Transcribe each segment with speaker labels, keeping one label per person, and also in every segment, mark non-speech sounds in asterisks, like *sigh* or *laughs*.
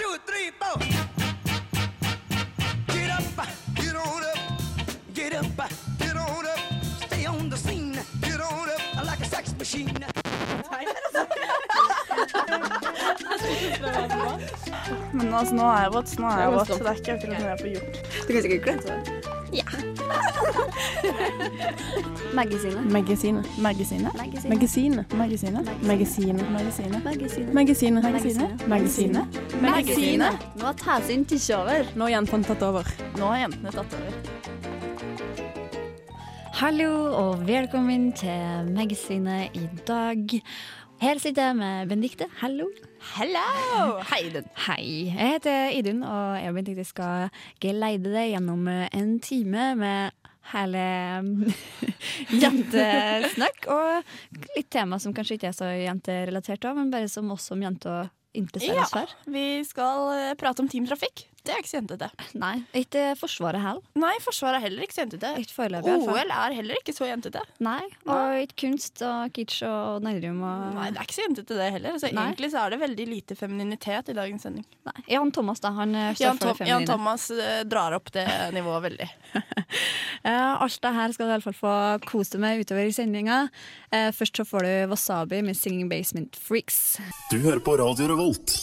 Speaker 1: two, three, four. Get up, get on up, get up, get on up. Stay on the scene, get on up like a sex machine.
Speaker 2: Men altså, nå er jeg våt, så nå er jeg våt. Det er ikke akkurat noe jeg får gjort.
Speaker 3: Du kan sikkert klemme det. Ja.
Speaker 2: Magasinet. Magasinet.
Speaker 3: Magasinet.
Speaker 2: Magasinet. Magasinet. Magasinet.
Speaker 3: Magasinet.
Speaker 2: Magasinet. Magasinet. Magasinet.
Speaker 3: Magasinet. Nå har Tasin tatt over.
Speaker 2: Nå har jentene tatt over.
Speaker 3: Nå har jentene tatt over. Hallo og velkommen til Magasinet i dag. Her sitter jeg med Benedicte. Hallo.
Speaker 2: Hello! Hei, Idun.
Speaker 3: Hei. Jeg heter Idun, og jeg og Benedicte skal geleide deg gjennom en time med hele *laughs* jentesnakk. Og litt tema som kanskje ikke er så jenterelatert, men bare som oss som jenter interesserer oss
Speaker 2: Ja,
Speaker 3: for.
Speaker 2: vi skal eh, prate om teamtrafikk. Det er ikke så jentete.
Speaker 3: Nei, ikke Forsvaret heller.
Speaker 2: Nei, Forsvaret er heller ikke så jentete.
Speaker 3: Ikke foreløpig.
Speaker 2: OL er heller ikke så jentete.
Speaker 3: Nei, og ikke kunst og kitsch og nerdrum og
Speaker 2: Nei, det er ikke så jentete det heller. Altså, egentlig så er det veldig lite femininitet i dagens sending.
Speaker 3: Nei. Jan Thomas, da. Han eh, står
Speaker 2: Jan,
Speaker 3: for
Speaker 2: Tom, Jan. Thomas eh, drar opp det *laughs* nivået veldig. *laughs*
Speaker 3: Alt det her skal du i hvert fall få kose deg med utover i sendinga. Eh, først så får du Wasabi med Singing Basement Freaks.
Speaker 4: Du hører på Radio Revolt,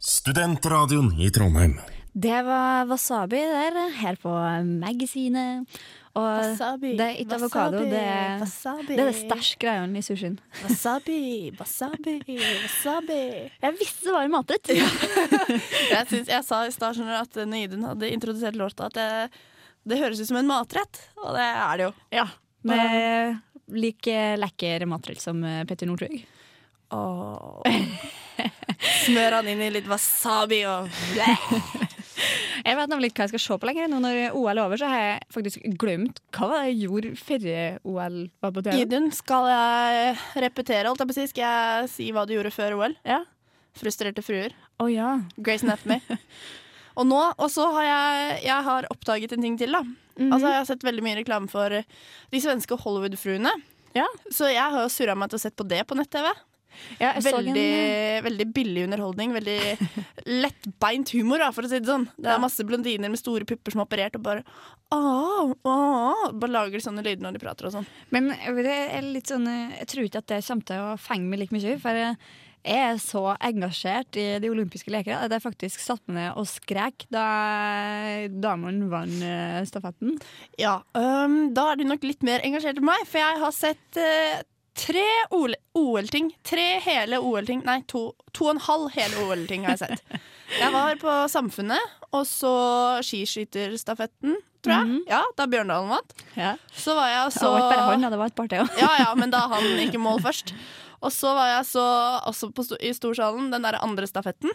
Speaker 4: studentradioen i Trondheim.
Speaker 3: Det var Wasabi der, her på Magasinet. Og
Speaker 2: Wasabi,
Speaker 3: det er ikke avokado, det er
Speaker 2: wasabi.
Speaker 3: det er det stæsj greiene i sushien.
Speaker 2: Wasabi, wasabi, wasabi.
Speaker 3: Jeg visste det var en Ja. *laughs*
Speaker 2: Jeg, synes, jeg sa i stad at når Idun hadde introdusert låta, at det, det høres ut som en matrett. Og det er det jo.
Speaker 3: Ja, Med like lekker matrett som eh, Petter Northug.
Speaker 2: Smør han inn i litt wasabi og *laughs* *laughs*
Speaker 3: Jeg vet nemlig ikke hva jeg skal se på lenger. Nå når OL er over, så har jeg faktisk glemt hva var det jeg gjorde før OL var på TV.
Speaker 2: Idun, skal jeg repetere, holdt jeg på å si? Skal jeg si hva du gjorde før OL?
Speaker 3: Ja.
Speaker 2: Frustrerte fruer.
Speaker 3: Oh, ja.
Speaker 2: Grace Anatomy. *laughs* og nå, og så har jeg, jeg har oppdaget en ting til, da. Altså, jeg har sett veldig mye reklame for de svenske Hollywood-fruene.
Speaker 3: Ja.
Speaker 2: Så jeg har jo surra meg til å sett på det på nett-TV.
Speaker 3: Ja
Speaker 2: Veldig,
Speaker 3: en,
Speaker 2: veldig billig underholdning. Veldig lettbeint humor, for å si det sånn. Det er masse blondiner med store pupper som har operert, og bare «Åh, åh», Bare lager de sånne lyder når de prater og sånn.
Speaker 3: Men det er litt sånn eh, Jeg tror ikke at det kommer til å fenge meg like mye. For jeg er så engasjert i de olympiske leker at jeg faktisk satte meg ned og skrek da damene vant eh, stafetten.
Speaker 2: Ja, um, Da er du nok litt mer engasjert enn meg, for jeg har sett eh, tre OL OL-ting. Tre hele OL-ting. Nei, to, to og en halv hele OL-ting har jeg sett. Jeg var på Samfunnet, og så skiskyterstafetten, tror jeg. Ja, Da Bjørndalen vant.
Speaker 3: Ja.
Speaker 2: Så var jeg så
Speaker 3: Det var ikke bare han, det var et par til òg.
Speaker 2: Ja, ja, men da han gikk i mål først. Og så var jeg så også på, i storsalen, den der andre stafetten.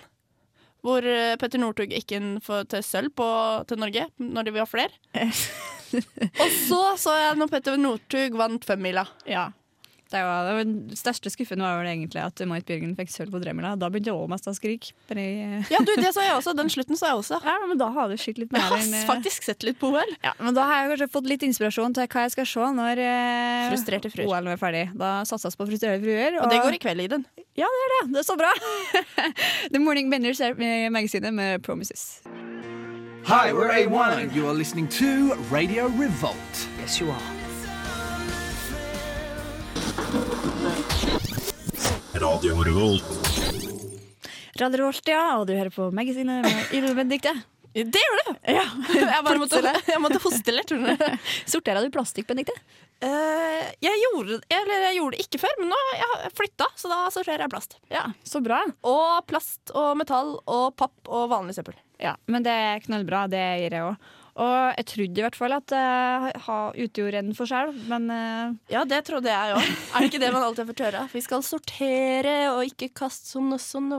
Speaker 2: Hvor eh, Petter Northug gikk inn for, til sølv på, til Norge når de var flere. *laughs* og så så jeg når Petter Northug vant femmila.
Speaker 3: Ja. Det var, det var den største skuffen var vel egentlig at Marit Bjørgen fikk sølv på Dremmela. Da begynte jeg òg mest å skrike.
Speaker 2: Ja, du, det sa jeg også. Den slutten sa jeg også.
Speaker 3: Ja, men da har du skitt litt
Speaker 2: Jeg
Speaker 3: mer
Speaker 2: har
Speaker 3: enn eh,
Speaker 2: faktisk sett litt på OL.
Speaker 3: ja, Men da har jeg kanskje fått litt inspirasjon til hva jeg skal se når eh,
Speaker 2: Frustrerte fruer.
Speaker 3: OL er ferdig. Da satses på frustrerte fruer.
Speaker 2: Og det går i kveld i den.
Speaker 3: Ja, det er det. Det er så bra. *laughs* The Morning Benders er med magasinet med Promises.
Speaker 5: Hi, we're A1 and you are listening to Radio Revolt.
Speaker 1: Yes, you are.
Speaker 4: Radio Revolt.
Speaker 3: Radio Revolt, ja, og du hører på magasinet med Ida Benedicte.
Speaker 2: Det gjør du!
Speaker 3: Ja.
Speaker 2: Jeg, bare måtte, jeg måtte hoste litt.
Speaker 3: Sorterer du plastikk, Benedicte?
Speaker 2: Uh, jeg, gjorde, eller jeg gjorde det ikke før, men nå har jeg flytta, så da sorterer jeg plast.
Speaker 3: Ja, så bra.
Speaker 2: Og plast og metall og papp og vanlig søppel.
Speaker 3: Ja, Men det er knallbra, det gir jeg òg. Og jeg trodde i hvert fall at jeg utgjorde en forskjell, men eh,
Speaker 2: Ja, det trodde jeg òg. Er det ikke det man alltid har fått høre? Vi skal sortere og ikke kaste sånn og sånn,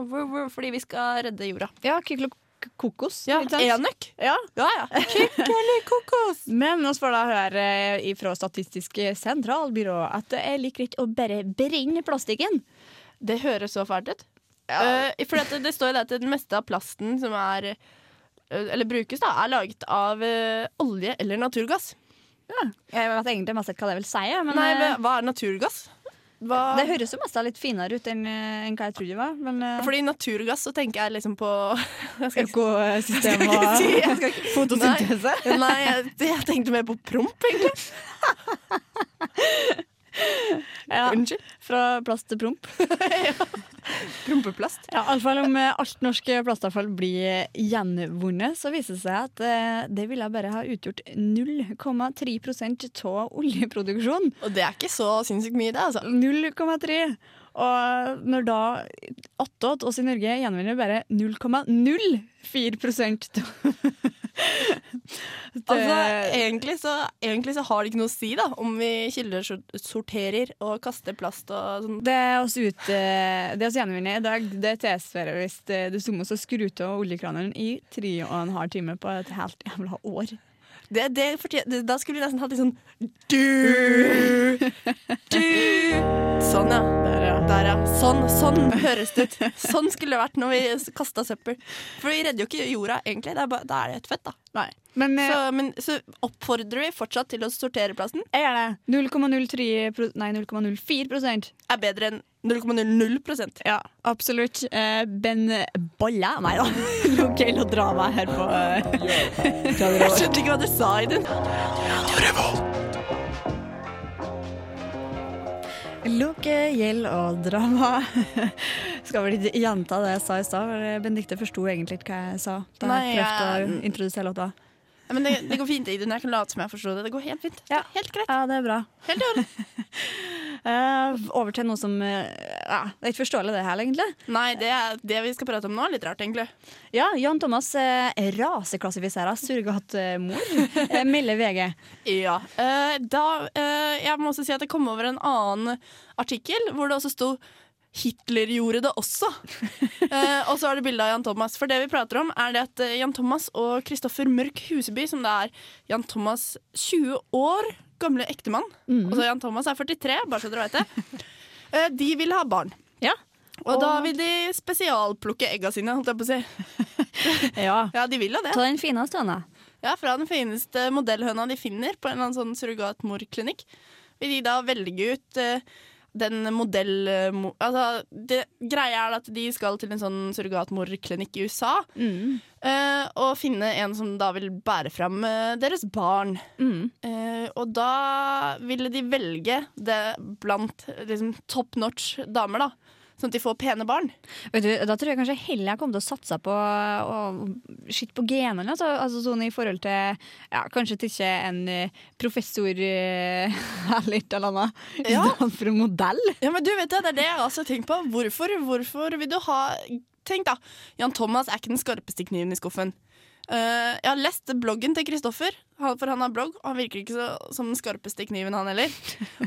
Speaker 2: fordi vi skal redde jorda.
Speaker 3: ja, Kyklo kokos.
Speaker 2: Ja? Enøk.
Speaker 3: Ja.
Speaker 2: Ja, ja. Skikkelig kokos. *laughs*
Speaker 3: Men vi får da høre eh, fra Statistisk sentralbyrå at det er like greit å bare brenne plastikken.
Speaker 2: Det høres så fælt ut. Eh, for det, det står jo det at det meste av plasten som er eh, eller brukes, da, er laget av eh, olje eller naturgass.
Speaker 3: Jeg vet egentlig mest hva det vil si, men
Speaker 2: Nei,
Speaker 3: eh,
Speaker 2: hva er naturgass? Hva?
Speaker 3: Det høres jo mest litt finere ut enn eh, enn hva jeg trodde det var. Men eh,
Speaker 2: Fordi naturgass så tenker jeg liksom på *laughs*
Speaker 3: økosystem *laughs*
Speaker 2: si- ikke- *laughs*
Speaker 3: fotosyntese.
Speaker 2: Nei, nei jeg, jeg tenkte mer på promp, egentlig.
Speaker 3: Ja, fra plast til promp. *laughs*
Speaker 2: Prompeplast.
Speaker 3: Ja, i alle fall Om eh, alt norsk plastavfall blir gjenvunnet, så viser det seg at eh, det ville bare ha utgjort 0,3% av oljeproduksjon.
Speaker 2: Og det er ikke så sinnssykt mye, det, altså.
Speaker 3: 0,3. Og når da attåt oss i Norge gjenvinner bare 0,04 *laughs*
Speaker 2: Altså, egentlig, så, egentlig så har det ikke noe å si da om vi kildesorterer og kaster plast og sånn.
Speaker 3: Det oss ut, Det er oss gjenvinner i dag, det tilsvarer hvis det, det som å skru av oljekranen i tre og en halv time på et helt jævla år.
Speaker 2: Det, det, det, da skulle vi nesten hatt litt sånn du, du. Sånn, ja. Der, ja. Der, ja. Sånn, sånn høres det ut. Sånn skulle det vært når vi kasta søppel. For vi redder jo ikke jorda, egentlig. Det er da er det et fett, da.
Speaker 3: Nei. Men eh,
Speaker 2: Så, men, så oppfordrer vi fortsatt til å sortere plasten.
Speaker 3: jeg gjør det. 0,03 Nei, 0,04%
Speaker 2: Er bedre enn 0,00%
Speaker 3: Ja, absolutt. Eh, ben Bolla Nei da. Lokal og drama her på eh, *laughs*
Speaker 2: Jeg skjønte ikke hva du sa, i Idun.
Speaker 3: gjeld og drama. *laughs* Skal vel ikke gjenta det jeg sa i stad. for Benedicte forsto egentlig ikke hva jeg sa da
Speaker 2: Nei,
Speaker 3: jeg prøvde å introdusere låta.
Speaker 2: Ja, men det, det går fint, Idun. Jeg kan late som jeg forstår det. Det går helt fint.
Speaker 3: Ja.
Speaker 2: Helt greit.
Speaker 3: Ja, det er bra.
Speaker 2: Helt i. *laughs*
Speaker 3: Eh, over til noe som uh, ja, Det er ikke forståelig, det her, egentlig.
Speaker 2: Nei, det, er, det vi skal prate om nå, er litt rart, egentlig.
Speaker 3: Ja, Jan Thomas uh, raseklassifiserer surrogatmor, uh, melder VG.
Speaker 2: Ja. da Jeg må også si at jeg kom over en annen artikkel hvor det også sto Hitler gjorde det også. *laughs* Eh, og så er det bilde av Jan Thomas. For det vi prater om, er det at eh, Jan Thomas og Kristoffer Mørk Huseby, som det er Jan Thomas 20 år gamle ektemann Altså Jan Thomas er 43, bare så dere vet det. *laughs* Eh, de vil ha barn.
Speaker 3: Ja.
Speaker 2: Og da vil de spesialplukke egga sine, holdt jeg på å si. *laughs*
Speaker 3: ja.
Speaker 2: Ja, de vil jo det.
Speaker 3: Ta den fineste høna.
Speaker 2: Ja, fra den fineste modellhøna de finner på en eller annen sånn surrogatmorklinikk, vil de da velge ut eh, den modell... Altså, det greia er at de skal til en sånn surrogatmorklinikk i USA eh, og finne en som da vil bære fram uh, deres barn. Eh, og da ville de velge det blant liksom, top notch damer, da. Sånn at de får pene barn.
Speaker 3: Vet du, da tror jeg kanskje heller jeg kommer til å satse på å skitte på genene. Altså, altså sånn i forhold til ja, Kanskje til ikke en eh, professor eh, *laughs* eller et eller annet
Speaker 2: Ja.
Speaker 3: stedet for en modell.
Speaker 2: Ja, men du vet det, det er det jeg også har tenkt på. Hvorfor, hvorfor vil du ha Tenk da, Jan Thomas er ikke den skarpeste kniven i skuffen. Uh, jeg har lest bloggen til Kristoffer, for han har blogg. Og han virker ikke så, som den skarpeste kniven, han heller.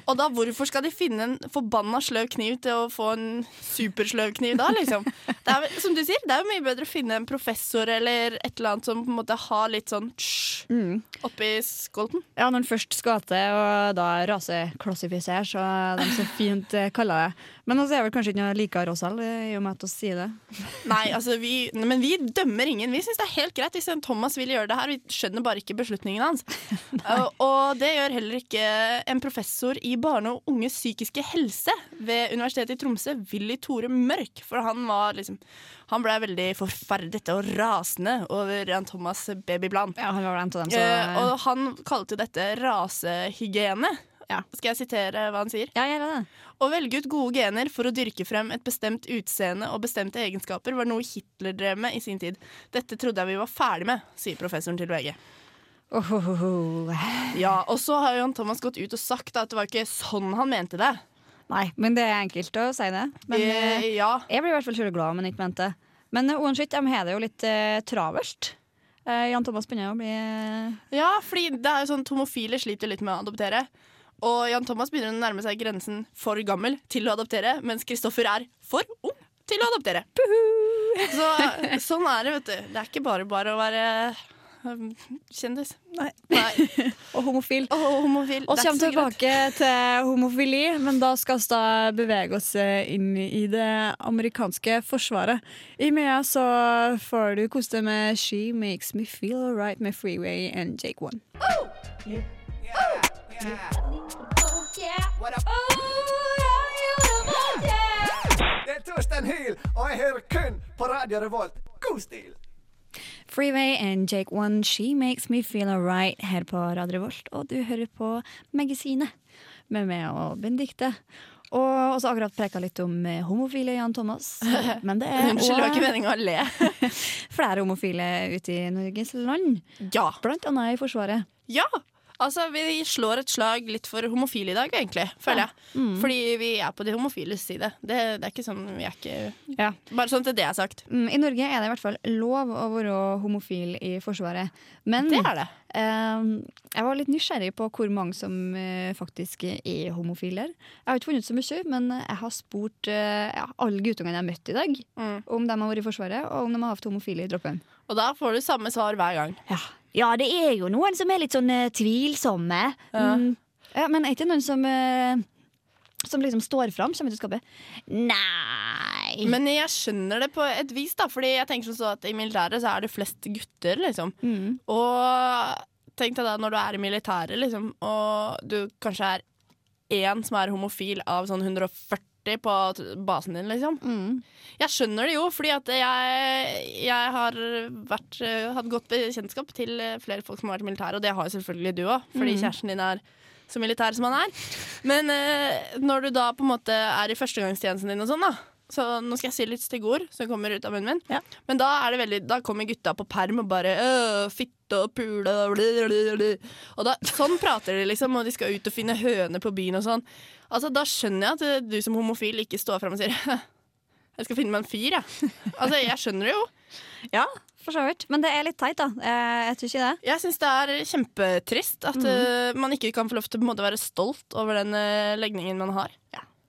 Speaker 2: Og da hvorfor skal de finne en forbanna sløv kniv til å få en supersløv kniv da, liksom? Det er, som du sier, det er jo mye bedre å finne en professor eller et eller annet som på en måte har litt sånn tsj, oppi skolten.
Speaker 3: Ja, når en først skal til og da raseklassifisere, så er de så fint eh, kaller det. Men også er det vel kanskje ikke noe likere oss alle, i og med at vi sier det.
Speaker 2: Nei, altså vi, men vi dømmer ingen. Vi syns det er helt greit hvis en Thomas vil gjøre det her. Vi skjønner bare ikke beslutningen hans. *laughs* Uh, og det gjør heller ikke en professor i barne- og unges psykiske helse ved Universitetet i Tromsø, Willy Tore Mørk. For han var liksom Han blei veldig forferdet og rasende over Jan Thomas' babyplan.
Speaker 3: Ja, han var blant dem, så
Speaker 2: Eh, og han kalte dette rasehygiene.
Speaker 3: Ja.
Speaker 2: Skal jeg sitere hva han sier?
Speaker 3: Ja, gjør det.
Speaker 2: Å velge ut gode gener for å dyrke frem et bestemt utseende og bestemte egenskaper var noe Hitler drev med i sin tid. Dette trodde jeg vi var ferdig med, sier professoren til VG.
Speaker 3: Oh, oh, oh, oh.
Speaker 2: Ja, Og så har Jan Thomas gått ut og sagt at det var ikke sånn han mente det.
Speaker 3: Nei, men det er enkelt å si det. Men eh,
Speaker 2: Eh, ja,
Speaker 3: jeg blir i hvert fall kjøreglad om han ikke mente det. Men uansett, de har det jo litt eh, traverst. Eh, Jan Thomas begynner å bli eh,
Speaker 2: ja, fordi det er jo sånn at homofile sliter litt med å adoptere. Og Jan Thomas begynner å nærme seg grensen for gammel til å adoptere, mens Kristoffer er for ung til å adoptere. Så sånn er det, vet du. Det er ikke bare bare å være kjendis.
Speaker 3: Nei.
Speaker 2: Nei. *laughs*
Speaker 3: og homofil.
Speaker 2: Og homofil.
Speaker 3: Og
Speaker 2: er
Speaker 3: kommer tilbake til homofili, men da skal vi da bevege oss eh, inn i det amerikanske forsvaret. I Mea så får du kose deg med She Makes Me Feel Alright med Freeway and Jake One.
Speaker 6: Øystein Hyl, og jeg hører kun på Radio Revolt. God stil!
Speaker 3: Freeway and Jake One, She Makes Me Feel Alright her på Radio Revolt. Og du hører på Magasinet med meg og Benedicte. Og også akkurat preka litt om eh, homofile Jan Thomas. *laughs* Men det er
Speaker 2: Unnskyld, det var ikke meninga å le. *laughs*
Speaker 3: flere homofile ute i Norges land.
Speaker 2: Ja.
Speaker 3: Blant annet i Forsvaret.
Speaker 2: Ja! Altså, Vi slår et slag litt for homofile i dag, egentlig, føler jeg.
Speaker 3: Mm.
Speaker 2: Fordi vi er på de homofiles side. Det, det er ikke sånn vi er ikke
Speaker 3: Ja.
Speaker 2: Bare sånn til det er sagt.
Speaker 3: Mm, I Norge er det i hvert fall lov å være homofil i Forsvaret. Men
Speaker 2: Det er det.
Speaker 3: eh, jeg var litt nysgjerrig på hvor mange som eh, faktisk er homofiler. Jeg har ikke funnet så mye, men jeg har spurt eh, ja, alle guttungene jeg har møtt i dag,
Speaker 2: Mm.
Speaker 3: om de har vært i Forsvaret, og om de har hatt homofile i droppen.
Speaker 2: Og da får du samme svar hver gang.
Speaker 3: Ja. Det er jo noen som er litt sånn eh, tvilsomme.
Speaker 2: Ja.
Speaker 3: Mm. Ja, men er ikke noen som eh, som liksom står fram, kommer til skapet. Nei!
Speaker 2: Men jeg skjønner det på et vis, da. Fordi jeg tenker sånn at i militæret så er det flest gutter, liksom.
Speaker 3: Mm.
Speaker 2: Og tenk deg da når du er i militæret, liksom, og du kanskje er én som er homofil av sånn 140 på basen din, liksom.
Speaker 3: Mm.
Speaker 2: Jeg skjønner det jo, fordi at jeg, jeg har vært, eh, hatt godt bekjentskap til eh, flere folk som har vært i militæret, og det har jo selvfølgelig du òg, fordi kjæresten din er så militær som han er. Men eh, når du da på en måte er i førstegangstjenesten din og sånn, da. Så nå skal jeg si litt stygge ord som kommer ut av munnen min.
Speaker 3: Ja.
Speaker 2: Men da det veldig Da kommer gutta på perm og bare «Øh, Fitte og pule og da, sånn prater de, liksom, og de skal ut og finne høner på byen og sånn. Altså, Da skjønner jeg at eh, du som homofil ikke står fram og sier *laughs* Jeg skal finne meg en fyr, jeg. Altså, jeg skjønner det jo. *laughs*
Speaker 3: Ja, for så vidt. Men det er litt teit, da. Jeg, jeg tror ikke det.
Speaker 2: Jeg syns det er kjempetrist at eh, man ikke kan få lov til å være stolt over den eh, legningen man har.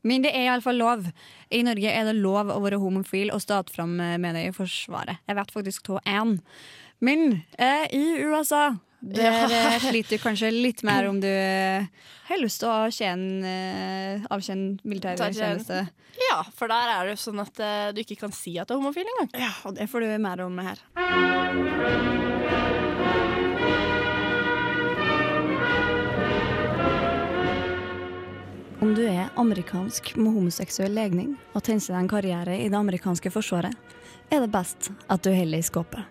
Speaker 3: Men det er iallfall lov. I Norge er det lov å være homofil og stå fram med det i Forsvaret. Jeg vet faktisk av én. Men eh, i USA der ja. sliter du kanskje litt mer *clears throat* om du eh, har lyst til å avkjenne eh, avtjene militærtjeneste.
Speaker 2: Ja, for der er det jo sånn at eh, du ikke kan si at du er homofil engang.
Speaker 3: Ja, og det får du mer om her. Om du er amerikansk med homoseksuell legning og tenker deg en karriere i det amerikanske forsvaret, er det best at du holder i skåpet.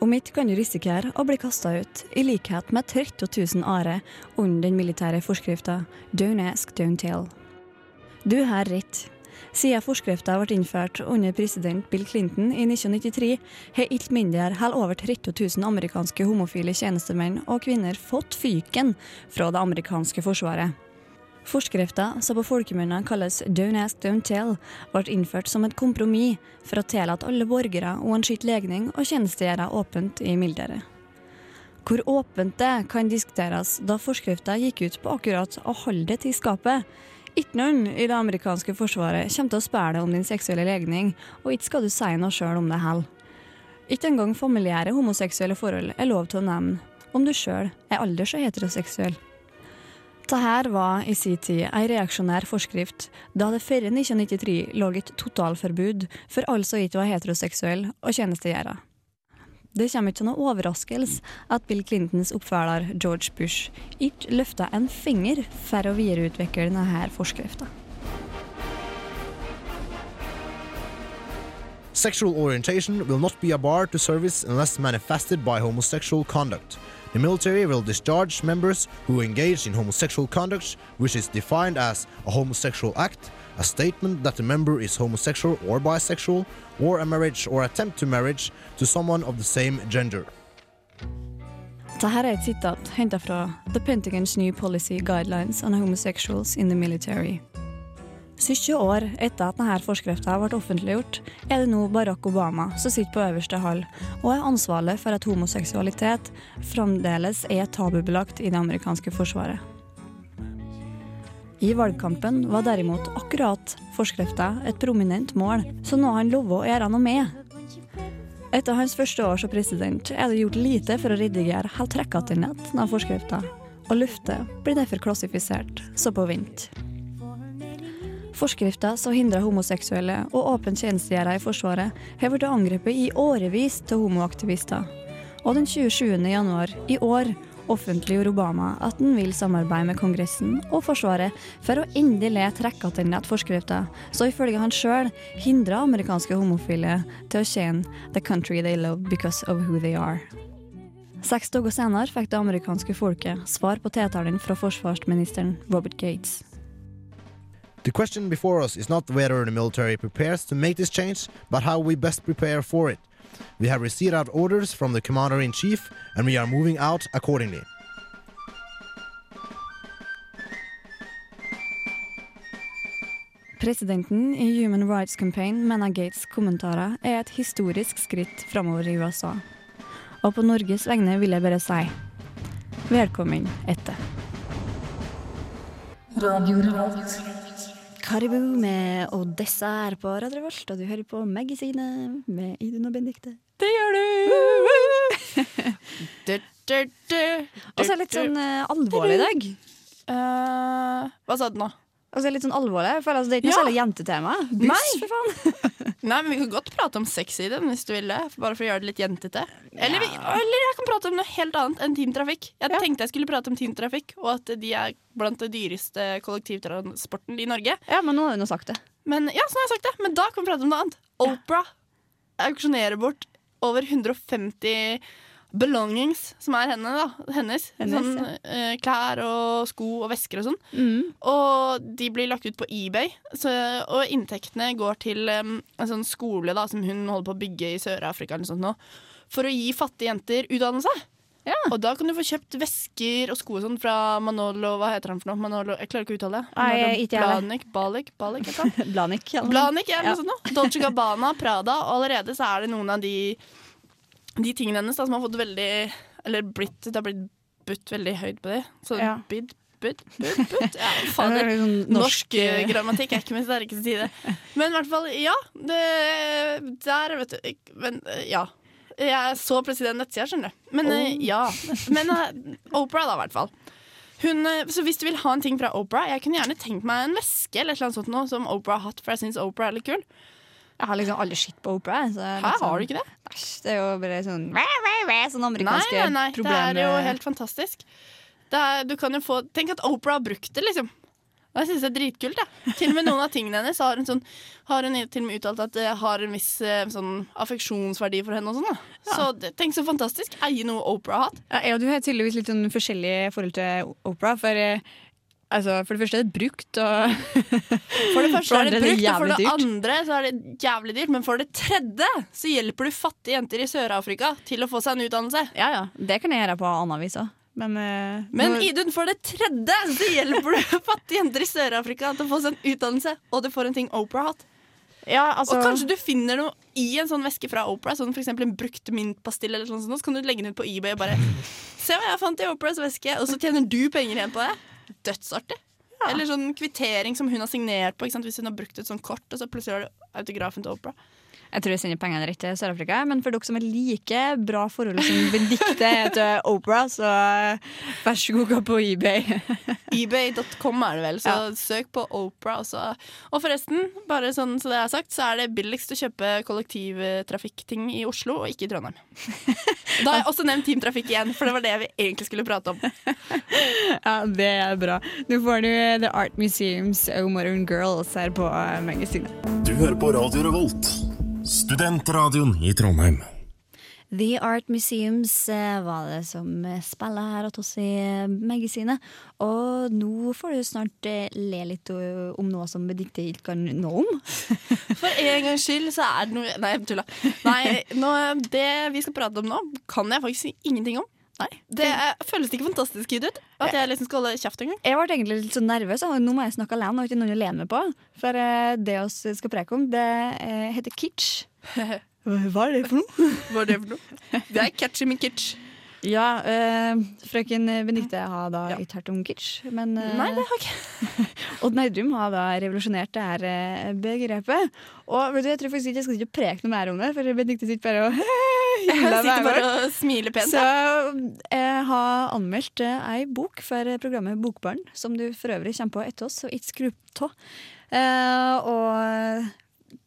Speaker 3: Om ikke kan du risikere å bli kasta ut, i likhet med 30 000 are under den militære forskrifta Don't ask, don't tell. Du har rett. Siden forskrifta ble innført under president Bill Clinton i 1993, har ikke mindre enn over 30 000 amerikanske homofile tjenestemenn og -kvinner fått fyken fra det amerikanske forsvaret. Forskrifta, som på folkemunne kalles Don't ask, don't tell, ble innført som et kompromiss for å tillate alle borgere uansett legning å tjenestegjøre åpent i mildere. Hvor åpent det kan diskuteres, da forskrifta gikk ut på akkurat å holde det til skapet. Ikke noen i det amerikanske forsvaret kommer til å spørre deg om din seksuelle legning, og ikke skal du si noe sjøl om det heller. Ikke engang familiære homoseksuelle forhold er lov til å nevne, om du sjøl er alders- og heteroseksuell. Dette var i sin tid en reaksjonær forskrift, da det før 1993 lå et totalforbud for alle som ikke var heteroseksuelle å tjenestegjøre. Det kommer ikke som noe overraskelse at Bill Clintons oppfølger George Bush ikke løfta en finger for å videreutvikle denne forskrifta.
Speaker 7: Sexual orientation will not be a bar to service unless manifested by homosexual conduct. The military will discharge members who engage in homosexual conduct, which is defined as a homosexual act, a statement that the member is homosexual or bisexual, or a marriage or attempt to marriage to someone of the same gender.
Speaker 3: Dette er et sitat henta fra The Pentagon's New Policy Guidelines on Homosexuals in the Military. 70 år etter at denne forskrifta ble offentliggjort, er det nå Barack Obama som sitter på øverste hall og er ansvarlig for at homoseksualitet fremdeles er tabubelagt i det amerikanske forsvaret. I valgkampen var derimot akkurat forskrifta et prominent mål, så nå har han lovet å gjøre noe med. Etter hans første år som president er det gjort lite for å redigere helt trekkatennett av forskrifta, og luftet blir derfor klassifisert så på vent. Forskrifta som hindrer homoseksuelle og åpent tjenestegjørere i Forsvaret, har blitt angrepet i årevis til homoaktivister. Og den 27. januar i år offentliggjorde Obama at han vil samarbeide med Kongressen og Forsvaret for å endelig trekke tilbake forskrifta, så ifølge han sjøl hindrer amerikanske homofile til å tjene the country they love because of who they are. Seks dager senere fikk det amerikanske folket svar på tiltalen fra forsvarsministeren Robert Gates.
Speaker 7: The question before us is not whether the military prepares to make this change, but how we best prepare for it. We have received out orders from the commander in chief, and we are moving out accordingly.
Speaker 3: Presidenten i Human Rights Campaign mener Gates' kommentarer er et historisk skritt framover i USA. Og på Norges vegne vil jeg bare si velkommen etter. Karibu med Odessa på Radio Revolt, og du hører på Magasinet med Idun og Benedicte.
Speaker 2: Det gjør du,
Speaker 3: Og så er det litt sånn uh, alvorlig i dag.
Speaker 2: Uh, Hva sa du nå?
Speaker 3: Og så er litt sånn alvorlig. Jeg føler altså, Det er ikke noe særlig jentetema. Buss,
Speaker 2: Nei.
Speaker 3: for faen. *laughs*
Speaker 2: Nei, men Vi kan godt prate om sex i den hvis du vil det. Bare for å gjøre det litt jentete. Eller, vi, eller jeg kan prate om noe helt annet enn teamtrafikk. Jeg
Speaker 3: Ja.
Speaker 2: tenkte jeg skulle prate om teamtrafikk, og at de er blant det dyreste kollektivtransporten i Norge.
Speaker 3: Ja, men nå har du nå sagt det.
Speaker 2: Men ja, så har jeg sagt det. Men da kan vi prate om noe annet. Opera auksjonerer bort over 150 belongings som er henne, da. hennes.
Speaker 3: Hennes,
Speaker 2: sånn, eh, klær og sko og vesker og sånn. Og de blir lagt ut på eBay, så, og inntektene går til um, en sånn skole da, som hun holder på å bygge i Sør-Afrika eller sånt nå, for å gi fattige jenter utdannelse.
Speaker 3: Ja.
Speaker 2: Og da kan du få kjøpt vesker og sko og sånn fra Manolo Hva heter han for noe? Manolo, jeg klarer ikke å uttale det.
Speaker 3: Nei, ikke jeg
Speaker 2: Blanik, Balik, Balik. *laughs*
Speaker 3: Blanik. Ja.
Speaker 2: Blanik
Speaker 3: ja,
Speaker 2: Ja. Sånn. Dolce Gabbana, Prada. Og allerede så er det noen av de, de tingene hennes da, som har fått veldig Eller blitt, det har blitt budt veldig høyt på det. Så
Speaker 3: Ja.
Speaker 2: bid, bud, bud, bud. Ja, *laughs* fader.
Speaker 3: er sånn
Speaker 2: Norsk
Speaker 3: eh,
Speaker 2: eh, *laughs* grammatikk er ikke min sterkeste side. Men i hvert fall, ja. Det, der, vet du. Men eh, ja. Jeg så plutselig den nettsida, skjønner du. Men oh. ja. Men eh, Opera, da, i hvert fall. Hun, eh, så hvis du vil ha en ting fra Opera Jeg kunne gjerne tenkt meg en veske eller noe sånt nå, som Opera har hatt, for jeg syns Opera er litt kul.
Speaker 3: Jeg har liksom aldri sett på opera. Så
Speaker 2: Hæ,
Speaker 3: sånn-
Speaker 2: har du ikke det?
Speaker 3: Æsj, det er jo bare sånn Sånn
Speaker 2: Nei,
Speaker 3: nei,
Speaker 2: nei, nei. Det er jo helt fantastisk. Det er, du kan jo få Tenk at Opera har brukt det, liksom. Og Jeg synes det er dritkult. Da. Til og med noen av tingene hennes har hun, sånn, har hun til og med uttalt at det har en viss eh, sånn affeksjonsverdi for henne. og sånn da. Så det, Tenk så fantastisk. Eie noe Opera har hatt.
Speaker 3: Ja, jeg og du har tydeligvis litt sånn forskjellige forhold til opera. For, eh, altså, for det første er det brukt, og
Speaker 2: For det første *laughs* er det brukt, og for det andre så er det jævlig dyrt. Men for det tredje så hjelper du fattige jenter i Sør-Afrika til å få seg en utdannelse.
Speaker 3: Ja, ja, det kan jeg gjøre på annen vis òg. Men, uh,
Speaker 2: Men Idun, for det tredje så hjelper du *laughs* fattige jenter i Sør-Afrika til å få seg en utdannelse, og du får en ting Opera har hatt.
Speaker 3: ja, altså,
Speaker 2: Og kanskje du finner noe i en sånn veske fra Opera, sånn eksempel en brukt mintpastill, eller sånn, så kan du legge den ut på eBay og bare *laughs* Se hva jeg fant i Operas veske, og så tjener du penger igjen på det. Dødsartig. Eller sånn kvittering som hun har signert på, hvis hun har brukt et sånt kort, og så plutselig har du autografen til Opera.
Speaker 3: Jeg tror jeg sender pengene rett til Sør-Afrika. Men for dere som er like bra forhold som Benedicte til Opera, så eh, vær så god, gå på eBay. *laughs*
Speaker 2: eBay.com er det vel, så søk på Opera også. Og forresten, bare sånn så det er sagt, så er det billigst å kjøpe kollektivtrafikkting i Oslo, og ikke i Trondheim. *laughs* Da har jeg også nevnt Team Trafikk igjen, for det var det vi egentlig skulle prate om. *laughs*
Speaker 3: Ja, det er bra. Nå får du The Art Museums og Modern Girls her på eh, magasinet.
Speaker 4: Du hører på Radio Revolt, studentradioen i Trondheim.
Speaker 3: The Art Museums eh, var det som eh, spiller her hos oss i eh, magasinet. Og nå får du snart le litt om noe som Benedicte ikke kan nå om. *laughs*
Speaker 2: For en gangs skyld så er det noe Nei, jeg tulla. Nei, nå, det vi skal prate om nå, kan jeg faktisk si ingenting om.
Speaker 3: Nei.
Speaker 2: Det er, føles ikke fantastisk ut? At jeg liksom skal holde kjeft en gang?
Speaker 3: Jeg ble egentlig litt så nervøs. og Nå må jeg snakke alene, og ikke noen å lene meg på. For eh, det vi skal preke om, det eh, heter kitsch. *laughs* Hva er det for noe? *laughs*
Speaker 2: Hva er det for noe? Det er catchy min kitsch.
Speaker 3: Ja, øh, frøken Benedicte har da ikke hørt om kitsch, men øh,
Speaker 2: Nei, det har ikke *laughs*
Speaker 3: Odd Nerdrum har da revolusjonert det her begrepet. Og vet du, jeg tror faktisk ikke jeg skal ikke preke noe mer om det, for Benedicte sitter bare og
Speaker 2: Jeg sitter bare og smiler pent.
Speaker 3: Så
Speaker 2: jeg.
Speaker 3: har anmeldt eh, ei bok for programmet Bokbarn, som du for øvrig kommer på etter oss, og ikke skru av. Eh, og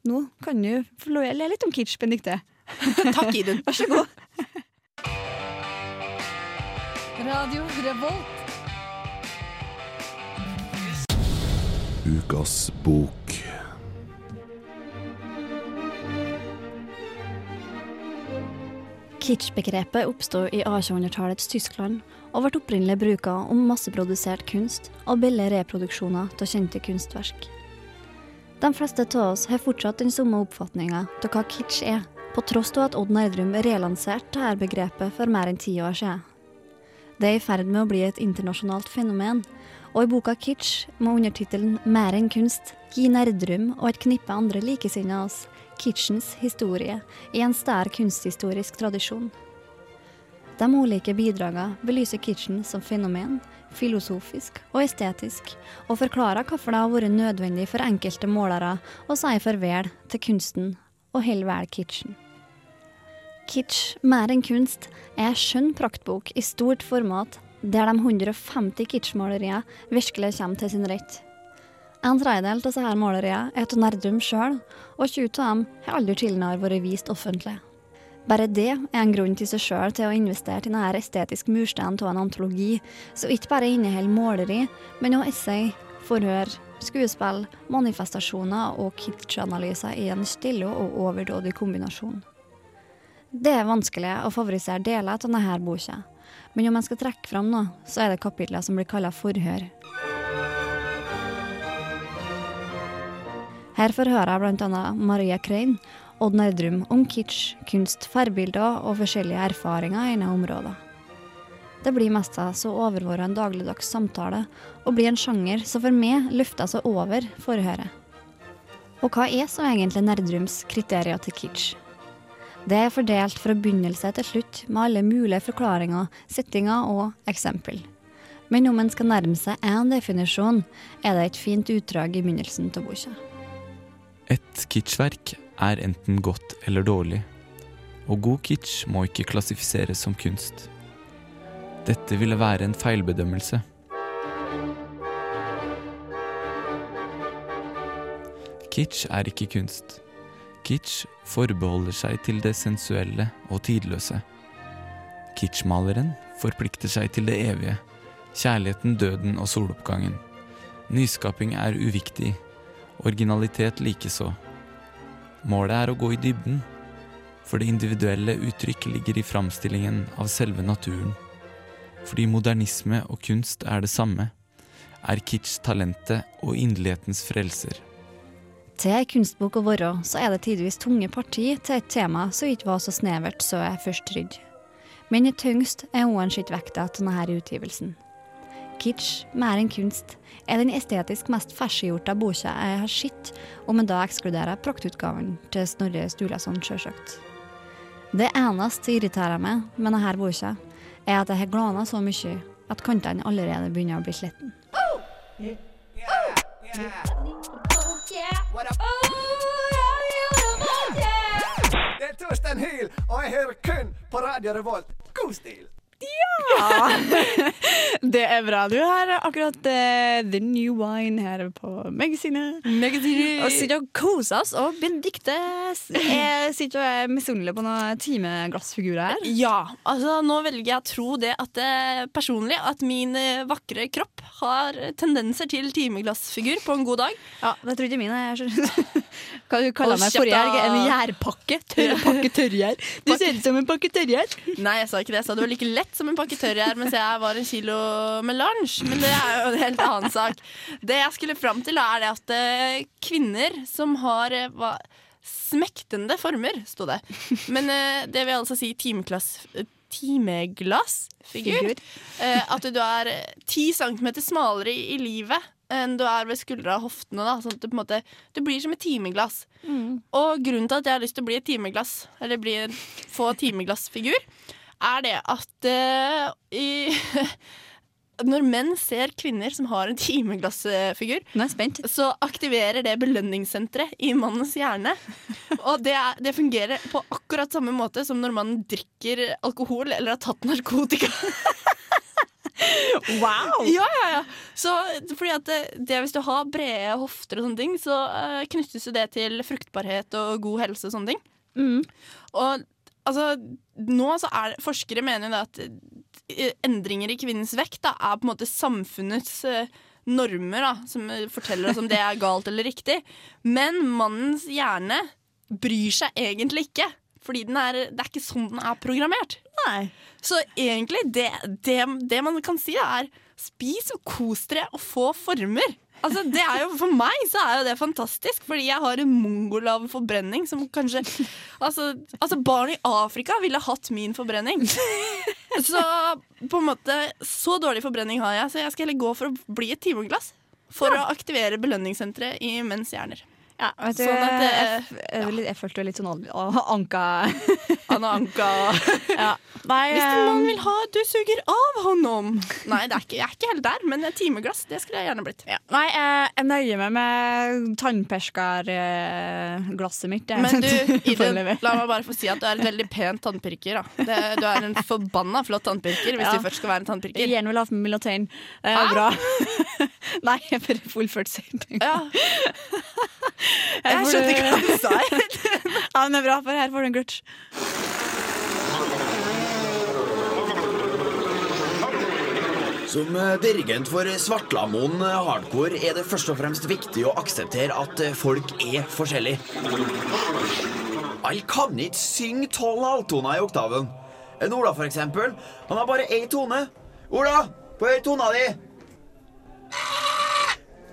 Speaker 3: nå kan du få lov å le litt om kitsch, Benedicte. *laughs*
Speaker 2: Takk, Idun.
Speaker 3: Vær så god. *laughs*
Speaker 8: Radio Revolt.
Speaker 9: Ukas bok.
Speaker 3: Kitsch-begrepet oppstod i 1800-tallets Tyskland og ble opprinnelig bruka om masseprodusert kunst og billige reproduksjoner av kjente kunstverk. De fleste av oss har fortsatt den samme oppfatninga av hva kitsch er, på tross av at Odd Nerdrum relanserte dette begrepet for mer enn ti år siden. Det er i ferd med å bli et internasjonalt fenomen, og i boka Kitsch, med undertittelen Mer enn kunst, gir Nerdrum og et knippe andre likesinnede oss kitschens historie i en stær kunsthistorisk tradisjon. De ulike bidragene belyser kitchen som fenomen, filosofisk og estetisk, og forklarer hvorfor det har vært nødvendig for enkelte målere å si farvel til kunsten og holde vel kitchen. Kitsch, mer enn kunst, er en skjønn praktbok i stort format, der de 150 kitschmaleriene virkelig kommer til sin rett. En tredjedel av disse måleriene er av Nerdum sjøl, og 20 av dem har aldri tidligere vært vist offentlig. Bare det er en grunn til seg sjøl til å investere i denne estetisk mursteinen av en antologi, som ikke bare inneholder måleri, men også essay, forhør, skuespill, manifestasjoner og kitsch-analyser i en stille og overdådig kombinasjon. Det er vanskelig å favorisere deler av denne boka, men om en skal trekke fram noe, så er det kapitlet som blir kalt forhør. Her får høre bl.a. Maria Krein, Odd Nerdrum om kitsch, kunst, farbilder og forskjellige erfaringer innen området. Det blir mest så overvåra en dagligdags samtale, og blir en sjanger som for meg løfter seg over forhøret. Og hva er så egentlig Nerdrums kriterier til kitsch? Det er fordelt fra begynnelse til slutt med alle mulige forklaringer, settinger og eksempel. Men om en skal nærme seg én definisjon, er det et fint utdrag i begynnelsen av boka.
Speaker 10: Et kitschverk er enten godt eller dårlig, og god kitsch må ikke klassifiseres som kunst. Dette ville være en feilbedømmelse. Kitsch er ikke kunst. Kitsch forbeholder seg til det sensuelle og tidløse. Kitschmaleren forplikter seg til det evige, kjærligheten, døden og soloppgangen. Nyskaping er uviktig, originalitet likeså. Målet er å gå i dybden, for det individuelle uttrykk ligger i framstillingen av selve naturen. Fordi modernisme og kunst er det samme, er kitsch talentet og inderlighetens frelser.
Speaker 3: Til ei kunstbok å være, så er det tidvis tunge parti til et tema som ikke var så snevert så jeg først trodde. Men i tyngst er uansett vekta til denne utgivelsen. Kitsch, mer enn kunst, er den estetisk mest ferskgjorte boka jeg har sett, om en da ekskluderer praktutgaven til Snorre Sturlason, sjølsagt. Det eneste som irriterer meg med denne boka, er at jeg har glana så mye at kantene allerede begynner å bli sliten.
Speaker 6: Det er Torstein Hyl, og jeg hører kun på Radio Revolt. God stil!
Speaker 8: Det er bra. Du har akkurat uh, The New Wine her på Magasinet. Og sitter og koser oss. Og Benedicte sitter og er misunnelig på noen timeglassfigurer her.
Speaker 2: Ja, altså nå velger jeg å tro det at eh, personlig at min eh, vakre kropp har tendenser til timeglassfigur på en god dag.
Speaker 8: Ja, det tror ikke mine. Jeg. *laughs* Hva du kaller
Speaker 2: du
Speaker 8: meg forrige helg? En gjærpakke? Tørrpakke tørrgjær? Du ser ut som en pakke tørrgjær.
Speaker 2: Nei, jeg sa ikke det. Jeg sa det var like lett som en pakke tørrgjær mens jeg var en kilo med lunsj. Men det er jo en helt annen sak. Det jeg skulle fram til, er det at eh, kvinner som har eh, hva, smektende former, sto det. Men eh, det vil altså si timeklass eh, timeglassfigur. Eh, at du er ti centimeter smalere i, i livet enn du er ved skuldra og hoftene. Da, sånn at du, på en måte, du blir som et timeglass. Og grunnen til at jeg har lyst til å bli et timeglass, eller bli få timeglassfigur, er det at uh, i *laughs* Når menn ser kvinner som har en timeglassfigur, så aktiverer det belønningssenteret i mannens hjerne. *laughs* Og det, er, det fungerer på akkurat samme måte som når man drikker alkohol eller har tatt narkotika. *laughs*
Speaker 8: Wow!
Speaker 2: Ja, ja, ja. Så, fordi at det, det, hvis du har brede hofter og sånne ting, så uh, knyttes jo det til fruktbarhet og god helse og sånne ting.
Speaker 8: Mm.
Speaker 2: Og altså, nå så er det, forskere mener jo det at eh, endringer i kvinnens vekt da, er på en måte samfunnets eh, normer da, som eh, forteller oss om det er galt eller riktig. Men mannens hjerne bryr seg egentlig ikke. Fordi den er, det er ikke sånn den er programmert. Så egentlig, det, det, det man kan si, da, er spis og kos dere og få former. Altså, det er jo, for meg så er jo det fantastisk, fordi jeg har en mongolav forbrenning som kanskje altså, altså, barn i Afrika ville hatt min forbrenning. Så på en måte, så dårlig forbrenning har jeg, så jeg skal heller gå for å bli et timeglass. For å aktivere belønningssenteret i menns hjerner.
Speaker 3: Ja, vet du,
Speaker 2: Sånn at det-
Speaker 3: jeg, f- jeg, jeg følte litt sånn Anka *laughs*
Speaker 2: Anna Anka *laughs*
Speaker 3: ja. Nei,
Speaker 2: Hvis mann
Speaker 3: eh,
Speaker 2: vil ha, du suger av honom. Nei, det er ikke, jeg er ikke helt der, men et timeglass det skulle jeg gjerne blitt.
Speaker 3: Nei, jeg, jeg nøyer meg med tannperskerglasset mitt. jeg.
Speaker 2: Men du, *laughs*
Speaker 3: Iden,
Speaker 2: la meg bare få si at du er en veldig pen tannpirker. Det, du er en forbanna flott tannpirker hvis
Speaker 3: Ja.
Speaker 2: du først skal være en tannpirker.
Speaker 3: Gjerne vil ha. Det er bra. Nei, jeg bare fullførte setningen.
Speaker 2: Ja. Jeg
Speaker 3: skjønner
Speaker 2: skjønte ikke hva du sa. *laughs*
Speaker 3: Ja, men det er bra, for her får du en glutch.
Speaker 11: Som dirigent for Svartlamoen Hardcore er det først og fremst viktig å akseptere at folk er forskjellige. Alle kan ikke synge tolv halvtoner i oktaven. En Ola, for eksempel, han har bare én tone. Ola, på høy tona di!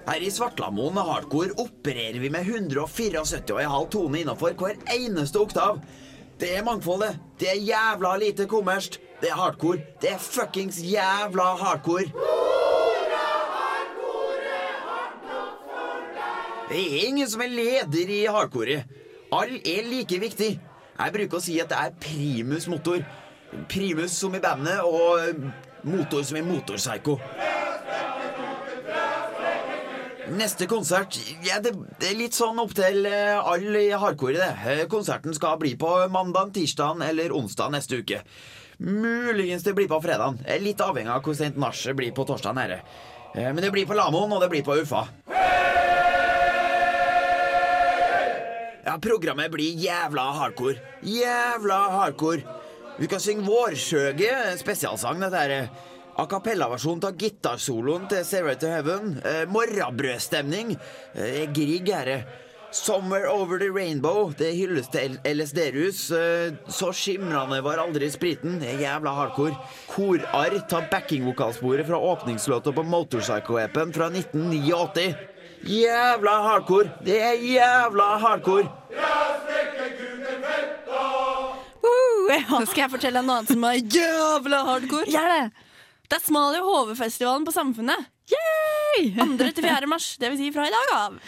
Speaker 11: Her i Svartlamoen Hardcore opererer vi med 174,5 tone innenfor hver eneste oktav. Det er mangfoldet. Det er jævla lite kommersielt. Det er hardcore. Det er fuckings jævla hardcore. Det er ingen som er leder i hardcore. Alle er like viktig. Jeg bruker å si at det er primus motor. Primus som i bandet, og motor som i motorpsycho. Neste konsert ja, det, det er litt sånn opp til eh, alle i hardcore. det. Eh, Konserten skal bli på mandag, tirsdag eller onsdag neste uke. Muligens det blir på fredag. Litt avhengig av hvor sent nachet blir på torsdag. Nede. Eh, Men det blir på Lamoen, og det blir på Ufa. Ja, programmet blir jævla hardcore. Jævla hardcore. Vi kan synge Vårsjøge, spesialsang, dette her. A cappella-versjon av gitarsoloen til Zero to Heaven. Eh, morrabrødstemning. Eh, Grieg det. Somewhere Over the Rainbow. Det hylles til LSD-rus. Eh, så skimrende var aldri spriten. Det er jævla hardcore. Korarr tar backingvokalsporet fra åpningslåta på Motorpsycho-appen fra 1989. Jævla hardcore. Det er jævla hardcore.
Speaker 2: Nå skal jeg fortelle en noe annet som er jævla hardcore.
Speaker 3: Gjør det!
Speaker 2: Det er Smal i HV-festivalen på Samfunnet.
Speaker 3: Yay! *laughs*
Speaker 2: 2. til 4. mars, det vil si fra i dag av.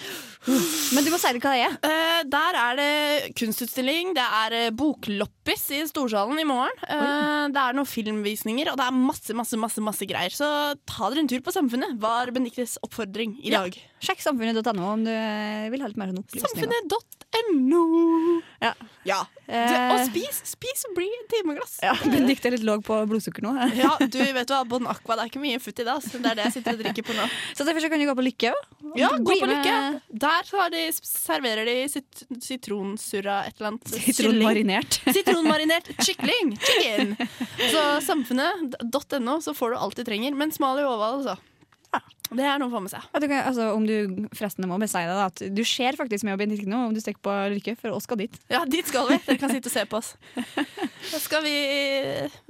Speaker 3: Men du må si hva det er.
Speaker 2: Uh, der er det kunstutstilling, det er eh, bokloppis i Storsalen i morgen. Uh, det er noen filmvisninger, og det er masse masse, masse, masse greier. Så ta dere en tur på Samfunnet, var Beniktes oppfordring i
Speaker 3: Ja.
Speaker 2: dag.
Speaker 3: Sjekk samfunnet.no om du eh, vil ha litt mer sånn opplysninger.
Speaker 2: Samfunnet.no.
Speaker 3: Ja.
Speaker 2: Ja.
Speaker 3: Eh.
Speaker 2: Det, og spis, spis og bli et timeglass.
Speaker 3: Ja, Benedicte er litt låg på blodsukker nå.
Speaker 2: Ja, du vet hva, Bon Aqua, det er ikke mye futt i det. ass. Det er det jeg sitter og drikker på nå.
Speaker 3: Så derfor så kan du gå på Lykke.
Speaker 2: Ja, gå på Lykke. Der har de, serverer de sit sitronsurra et eller annet.
Speaker 3: Sitronmarinert.
Speaker 2: Sitronmarinert kykling. Chicken. Så samfunnet.no, så får du alt du trenger. Men smal i hodet, altså. Det er noe å få med seg.
Speaker 3: Du kan, altså, om du forresten må si da, at du ser faktisk med å bli nå om du stikker på Lykke, for oss skal dit.
Speaker 2: Ja, dit skal vi. Dere kan sitte og se på oss. Da skal vi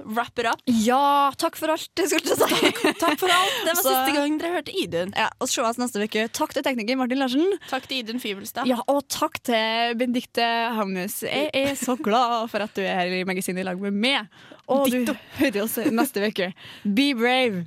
Speaker 2: wrap it up.
Speaker 3: Ja, takk for alt! Jeg skulle si.
Speaker 2: Takk for alt. Det var
Speaker 3: Så-
Speaker 2: siste gang dere hørte Idun.
Speaker 3: Ja, og se oss neste uke. Takk til tekniker Martin Larsen.
Speaker 2: Takk til Idun Fyvelstad.
Speaker 3: Ja, og takk til Benedicte Havnes. Jeg er så glad for at du er her i magasinet i lag med meg. Og du hører oss neste uke. Be brave!